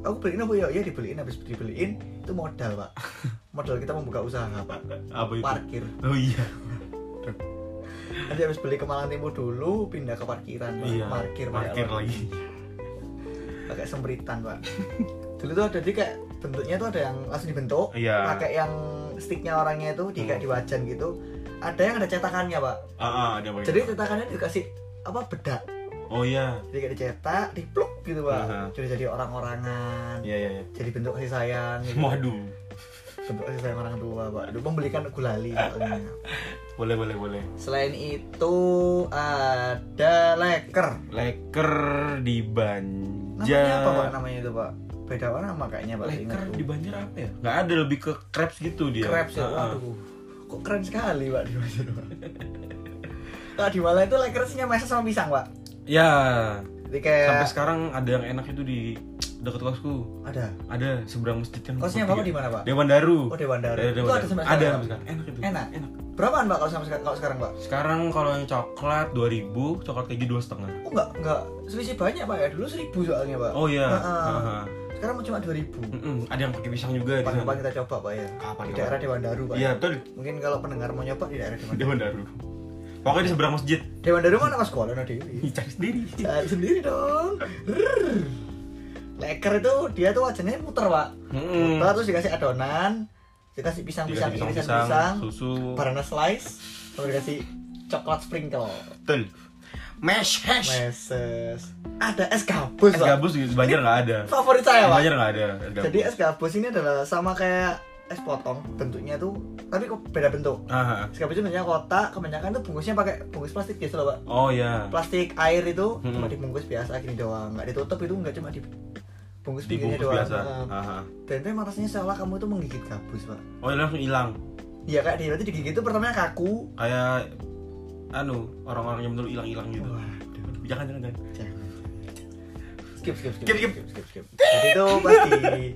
aku beliin apa ya ya dibeliin habis dibeliin itu modal pak <laughs> modal kita membuka usaha pak Apa itu? parkir Oh iya. <laughs> nanti habis beli ke Malang Timur dulu pindah ke parkiran pak Iya. parkir Pak. Parkir lagi. pakai sembritan pak dulu tuh ada jadi kayak bentuknya tuh ada yang langsung dibentuk Iya. pakai yang sticknya orangnya itu di kayak di wajan gitu ada yang ada cetakannya pak Ah, ah, ada jadi cetakannya dikasih apa bedak Oh iya. jadi kayak dicetak dipluk gitu pak Aha. jadi jadi orang-orangan Iya iya iya. jadi bentuk kasih sayang gitu. Waduh. Bentuk kasih sayang orang tua pak. Dulu membelikan gulali. <laughs> Boleh boleh boleh. selain itu ada leker. Leker di namanya Banja. apa pak? Namanya itu pak? Beda nama kayaknya pak. Leker di Banjar apa ya? Nggak ada lebih ke crepes gitu dia. crepes ya waduh. Kok keren sekali pak di Banjar pak? <laughs> Kalau di Malang itu lekersnya mesa sama pisang pak? Ya, jadi kayak sampai sekarang ada yang enak itu di dekat kosku. ada Ada seberang masjid kan. kosnya bapak di mana pak Dewan Daru. oh Dewan Daru Ada, itu Dewan ada Daru. sampai Ada sampai sekarang. Enak itu. Enak? Enak. berapaan pak kalau sampai sekarang kalau sekarang pak Sekarang kalau yang coklat 2000, coklat keju dua setengah. oh enggak enggak selisih banyak pak ya dulu seribu soalnya pak Oh iya. Heeh. Sekarang cuma dua ribu Mm-mm. Ada yang pakai pisang juga di kapan sana. kita coba pak ya Kapan, di daerah Dewan Daru pak Iya, ya. betul. mungkin kalau pendengar mau nyoba di daerah Dewan Daru Dewan Daru. Pokoknya di seberang masjid. Dewan Daru mana mas sekolah Dewi Cari sendiri. Cari sendiri dong. Leker itu dia tuh wajahnya muter pak Mm-mm. Muter terus dikasih adonan Dikasih pisang-pisang pisang-pisang, pisang susu. Banana slice Terus dikasih coklat sprinkle Betul. Hash. Meses Ada es gabus Es gabus di Banjar nggak ada. Favorit saya pak Banjar nggak ada. es gabus. Jadi es gabus ini adalah sama kayak es potong bentuknya tuh tapi kok beda bentuk Ah, ah. es gabus itu bentuknya kotak kebanyakan tuh bungkusnya pakai bungkus plastik biasa loh pak Oh iya. plastik air itu Hmm. cuma dibungkus biasa gini doang nggak ditutup itu nggak cuma Di bungkus doang biasa. Ah. dan itu emang rasanya seolah kamu itu menggigit gabus pak Oh ini langsung hilang. iya kayak dia berarti digigit itu pertamanya kaku Kayak anu orang-orang yang bener hilang-hilang gitu. waduh Jangan jangan jangan. jangan skip skip skip Skip, skip. skip skip itu pasti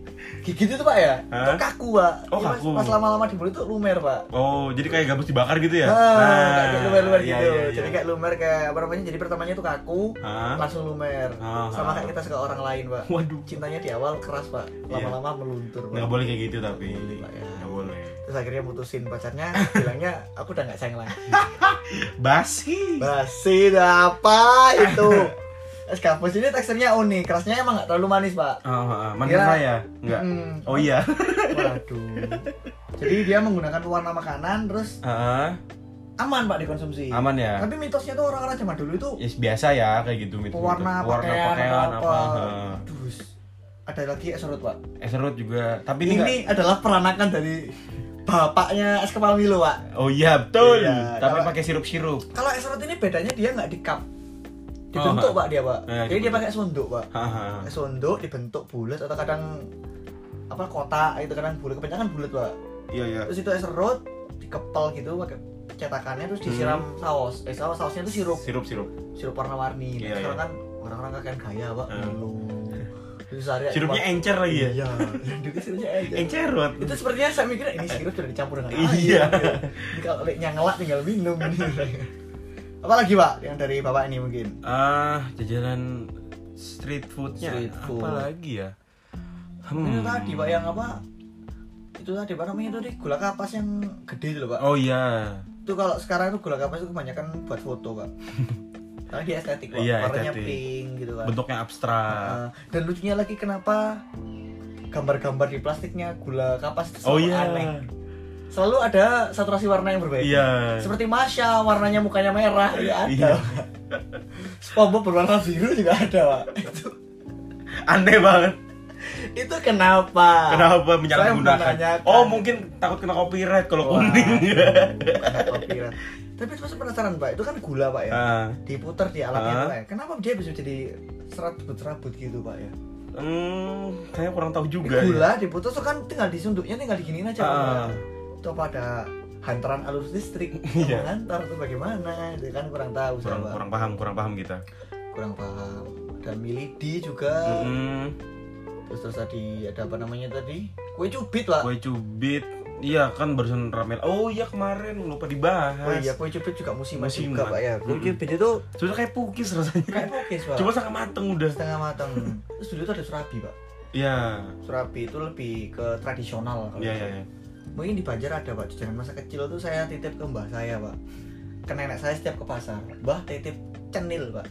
<laughs> gigit itu pak ya Hah? itu kaku pak Oh, Iya, pas- kaku. pas lama-lama di mulut itu lumer pak Oh, jadi kayak gabus dibakar gitu ya? Ah, kayak lumer-lumer iya, gitu. iya, iya. Jadi kayak lumer kayak apa namanya? Jadi pertamanya itu kaku, Hah? langsung lumer. Sama kayak kita suka orang lain, Pak. Waduh. Cintanya di awal keras, Pak. Lama-lama meluntur, Pak. Nggak boleh kayak gitu tapi. Nggak boleh, ya. Nggak boleh. Terus akhirnya mutusin pacarnya, <laughs> bilangnya aku udah nggak sayang lagi. Basi. Basi apa itu? <laughs> Es gabus ini teksturnya unik, kerasnya emang nggak terlalu manis, Pak. Oh, oh. manis Iya. saya? Enggak. Mm. Oh iya. Waduh. Jadi dia menggunakan pewarna makanan, terus Heeh. aman, Pak dikonsumsi. Aman ya? Tapi mitosnya tuh orang-orang zaman dulu itu Ya biasa ya kayak gitu mitos. pewarna Pewarna pakaian, pakaian apa, apa. Terus ada lagi es serut pak. Es serut juga. Tapi ini, Ini, nggak- adalah peranakan dari bapaknya es kepal Milo pak. Oh iya betul. Iya, Tapi kalau- pakai sirup-sirup. Kalau es serut ini bedanya dia nggak di cup, dibentuk Oh, pak dia pak. Eh, Jadi dia pakai sonduk pak. Haha. Sonduk dibentuk bulat atau kadang apa kotak itu kadang bulat kebanyakan bulat pak. Iya iya. Terus itu es serut dikepal gitu pakai cetakannya terus disiram saus. Eh saus sausnya itu sirup Sirup-sirup. sirup warna-warni. Nah, Iya, sekarang iya. kan orang-orang kakek gaya pak. Milo. Terus sehari Sirupnya encer lagi ya? Iya, <laughs> dulu sirupnya encer. Encerot. itu sepertinya saya mikir ini sirup sudah dicampur dengan air Iya. ini kalau ngelak tinggal minum <laughs> apalagi pak yang dari bapak ini mungkin Ah, jajanan street foodnya Street food. apa lagi ya? itu Hmm. tadi pak yang apa itu tadi apa namanya itu deh gula kapas yang gede itu loh pak Oh iya. itu kalau sekarang itu gula kapas itu kebanyakan buat foto pak <laughs> karena dia estetik pak Iya, warnanya estetik. pink gitu kan Bentuknya abstrak. Nah, dan lucunya lagi kenapa gambar-gambar di plastiknya gula kapas itu oh iya. aneh selalu ada saturasi warna yang berbeda Iya. seperti Masya warnanya mukanya merah ya ada Iya. SpongeBob berwarna biru juga ada pak itu Aneh banget. itu kenapa Kenapa menyalahgunakan? Oh, mungkin takut kena copyright kalau Wah, kuning. <laughs> copyright. tapi itu pasti penasaran pak itu kan gula pak ya Ah. diputar di alatnya Ah. itu, Pak, ya. kenapa dia bisa jadi serabut-serabut gitu pak ya Hmm, saya kurang tahu juga. gula diputar tuh kan tinggal disunduknya tinggal diginiin aja Pak. Apa ada hantaran alur listrik <laughs> Iya. menghantar tuh bagaimana itu kan kurang tahu Kurang, Pak. kurang paham, kurang paham kita. kurang paham dan milidi juga Hmm, terus terus tadi ada apa namanya tadi kue cubit pak kue cubit. Iya kan barusan ramel. Oh iya kemarin lupa dibahas. oh iya kue cubit juga musiman, Musiman. juga pak ya kue cubit itu Sudah kayak pukis rasanya. kayak pokis pak Cuma setengah mateng udah. setengah matang terus dulu itu ada surabi pak Iya. surabi itu lebih ke tradisional kalau Iya iya iya. Mungkin di Banjar ada pak jajanan masa kecil tuh saya titip ke mbah saya pak ke nenek saya setiap ke pasar mbah titip cenil pak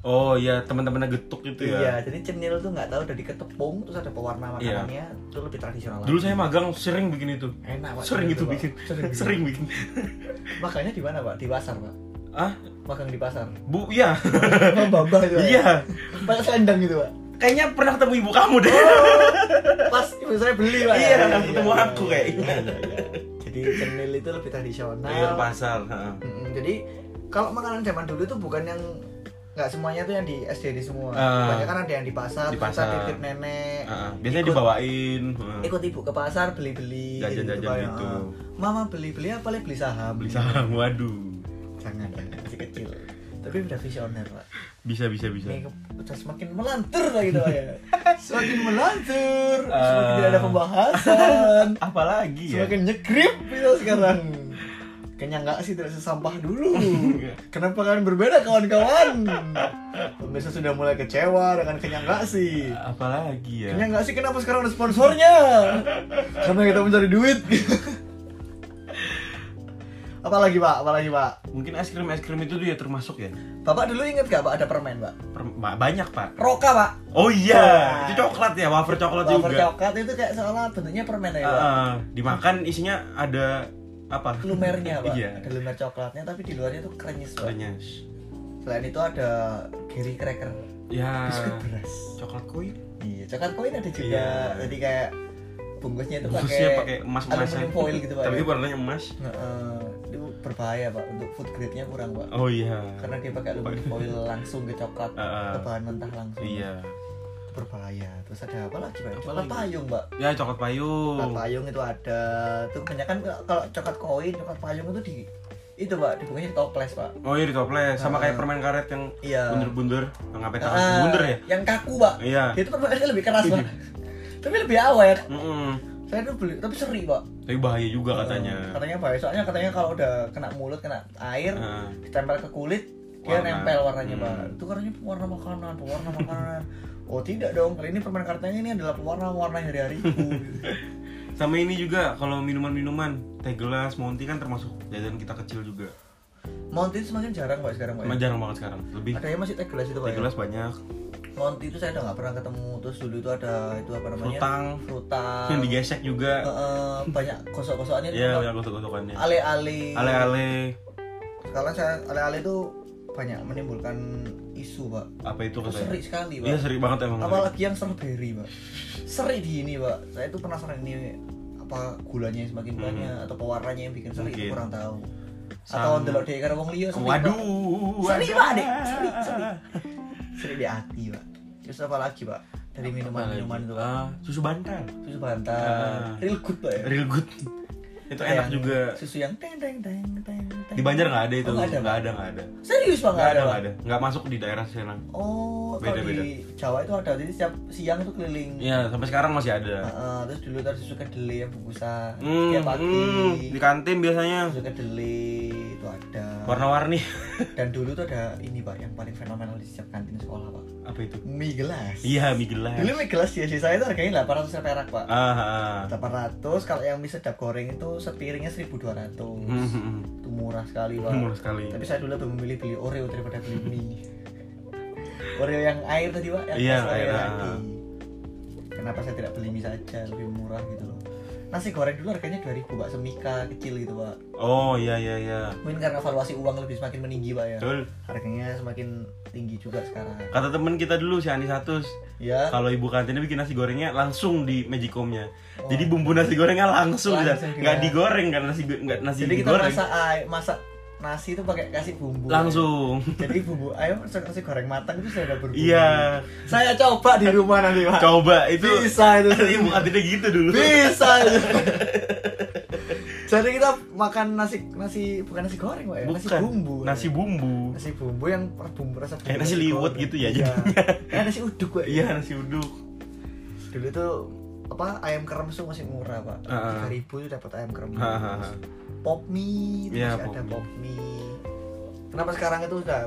Oh iya, teman-temannya getuk gitu ya. iya jadi cenil tuh nggak tahu udah diketepung terus ada pewarna Iya. makanannya itu lebih tradisional Dulu lagi. saya magang sering bikin itu. enak pak Sering itu bikin. sering, bikin. <laughs> Sering bikin. <laughs> makanya di mana pak di pasar pak Ah, magang di pasar Bu, iya. <laughs> bamba itu. Iya. pakai selendang gitu pak Kayaknya pernah ketemu ibu kamu deh. pas ibu saya beli pak Iya, Ya, ketemu aku kayaknya. Iya, iya. jadi cenil itu lebih tradisional Iya, pasar. Mm-mm, jadi kalau makanan zaman dulu itu bukan yang nggak semuanya tuh yang di SDD semua Ah. banyak kan ada yang di pasar Di pasar. titip nenek Ah, biasanya Ikut- dibawain Heeh. ikut ibu ke pasar beli-beli Jajan-jajan Pak, ya. gitu. mama beli-beli apa Le? beli saham beli saham waduh jangan masih kecil tapi udah visioner pak bisa bisa bisa. Ini semakin melantur lah gitu ya. <laughs> Semakin melantur. Semakin Ah. tidak ada pembahasan. <laughs> Apalagi ya? Semakin nyegrip kita sekarang. Kenyang nggak sih tidak sesampah dulu. <laughs> Kenapa kalian berbeda kawan-kawan? Pemirsa sudah mulai kecewa dengan kenyang nggak sih. Apalagi ya? Kenyang nggak sih kenapa sekarang ada sponsornya? Karena kita mencari duit apalagi pak? Apalagi pak? Mungkin es krim es krim itu dia termasuk ya? Bapak dulu inget gak pak ada permen pak? Per- ba- banyak pak. Roka pak. Oh iya. Wah. itu coklat ya wafer coklat wafer juga. coklat itu kayak seolah bentuknya permen ya pak? Ah, dimakan isinya ada apa? Lumernya pak. Iya. ada lumer coklatnya tapi di luarnya tuh krenyes pak. Renyes. selain itu ada Gary Cracker. Ya. Biskuit beras. Coklat koin iya coklat koin ada juga. Iya. jadi kayak bungkusnya itu pakai pakai emas emasan aluminium foil gitu pak tapi ya. warnanya emas. Heeh. Berbahaya pak. Untuk food grade nya kurang pak. Oh iya. Karena dia pakai aluminium <laughs> foil langsung ke coklat Heeh. ke bahan mentah langsung. Iya. Itu berbahaya. Terus ada apa lagi pak? Apa coklat lagi? payung pak. Ya coklat payung. Coklat payung itu ada. Itu kebanyakan kalau- kalau coklat koin coklat payung itu di itu pak dibungkusnya di toples pak. Oh iya di toples. Sama Ah. kayak permen karet yang iya. bunder-bunder ngapain tangan Ah, bunder ya? yang kaku pak. Iya. Itu permennya lebih keras pak. <laughs> Tapi lebih awet. Mm-mm. saya tuh beli tapi seri pak tapi bahaya juga katanya Eh, katanya bahaya soalnya katanya kalau udah kena mulut kena air Ah. ditempel ke kulit dia Warna. nempel warnanya Hmm. pak itu katanya pewarna makanan pewarna makanan <laughs> oh tidak dong kali ini permen karetnya ini adalah pewarna warna hari-hariku <laughs> sama ini juga kalau minuman-minuman teh gelas monty kan termasuk jajan kita kecil juga Monty itu semakin jarang pak sekarang pak ya? jarang banget sekarang lebih ada yang masih teh gelas itu pak teh ya? gelas banyak Monty itu saya udah nggak pernah ketemu. Terus dulu itu ada itu apa namanya? Frutang. Frutang. Yang digesek juga. Heeh, banyak gosok-gosokannya itu Iya, banyak gosok-gosokannya. ale-ale. Ale-ale. Sekarang saya ale-ale itu banyak menimbulkan isu pak. Apa itu itu katanya? seri sekali pak. Iya seri banget emang. apalagi yang strawberry pak. Seri di ini pak. Saya tuh penasaran ini apa gulanya yang semakin Hmm. banyak atau pewarnanya yang bikin seri itu kurang tahu. Atau delok deh karena wong liya. Waduh. seri pak seri seri seri di hati pak terus apa lagi pak dari minuman-minuman itu Ah, susu bantal. susu bantal Ah. real good pak ya Real good. itu Kayak enak yang juga. susu yang teng teng teng teng. Di Banjar nggak ada itu. Oh, nggak ada, Nggak ada, ada. serius pak Nggak ada, nggak ada. Nggak masuk di daerah sana. Oh, kalau Beda-beda. di Jawa itu ada, jadi setiap siang itu keliling. Iya, sampai sekarang masih ada. Heeh, terus dulu tadi susu kedelai yang bungkusan. Hmm, Setiap pagi hmm, di kantin biasanya susu kedelai itu ada. warna-warni. Dan dulu tuh ada ini pak, yang paling fenomenal di setiap kantin sekolah pak. Apa itu? Mie gelas. Iya, mie gelas. Dulu mie gelas di SD saya itu harganya 800 perak pak. Ah. 800 kalau yang mie sedap goreng itu sepiringnya 1200 Hmm, hmm, hmm. itu murah sekali pak Murah sekali. tapi saya dulu lebih memilih beli Oreo daripada beli mie <laughs> Oreo yang air tadi pak yang Iya, air, lagi. ah. kenapa saya tidak beli mie saja lebih murah gitu loh nasi goreng dulu harganya 2000 pak semika kecil gitu pak Oh, iya iya iya. mungkin karena valuasi uang lebih semakin meninggi pak ya Betul. harganya semakin tinggi juga sekarang Kata temen kita dulu si Andi Satus, ya kalau ibu kantinnya bikin nasi gorengnya langsung di magicomnya. Oh. Jadi bumbu nasi gorengnya langsung, Langsung, nggak digoreng kan nasi nggak nasi jadi kita digoreng. masak air masak nasi itu pakai kasih bumbu langsung. jadi bumbu ayam nasi goreng matang itu sudah ada berbumbu Iya. saya coba di rumah nanti pak Coba itu. bisa itu <laughs> Ibu kantinnya gitu dulu. bisa itu. <laughs> jadi kita makan nasi nasi bukan nasi goreng pak ya nasi Bukan. bumbu Nasi bumbu. nasi bumbu yang bumbu rasa bumbu Kayak nasi liwet gitu ya, iya. Kayak nasi uduk pak Iya nasi uduk. dulu tuh apa ayam kremes tuh masih murah pak Ah, ah. tiga ribu tuh dapat ayam Ah, ah, ah. pop mie itu Iya, masih ada pop pop mie kenapa sekarang itu udah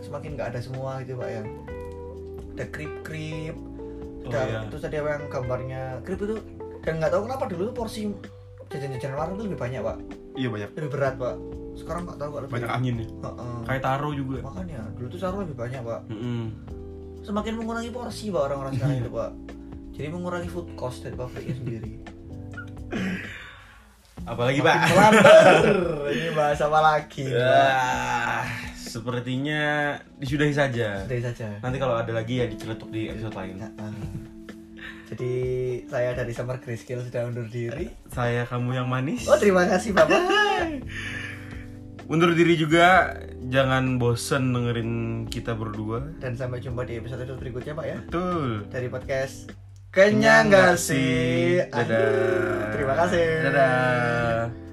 semakin nggak ada semua gitu pak ya ada krip krip Oh, ada iya. terus ada yang gambarnya krip itu dan nggak tahu kenapa dulu tuh porsi jajan-jajanan warung itu lebih banyak pak Iya banyak. lebih berat pak sekarang nggak tahu kok lebih Banyak angin nih. Heeh. Kayak taro juga. makanya dulu tuh sarung lebih banyak pak Mm-mm. semakin mengurangi porsi pak orang-orang sekarang <laughs> itu pak jadi mengurangi food cost dari pabriknya <laughs> sendiri Apalagi Makin pak? melambat. <laughs> ini bahas apa lagi? Ah, sepertinya disudahi saja. Sudah saja Nanti kalau ada lagi ya diceletuk di episode lain. Heeh. jadi saya dari Summer Grayscale sudah undur diri Saya kamu yang manis. oh terima kasih bapak <laughs> undur diri juga jangan bosen dengerin kita berdua Dan sampai jumpa di episode berikutnya Pak ya betul Dari podcast Kenyang gak sih? dadah Aduh, Terima kasih. Dadah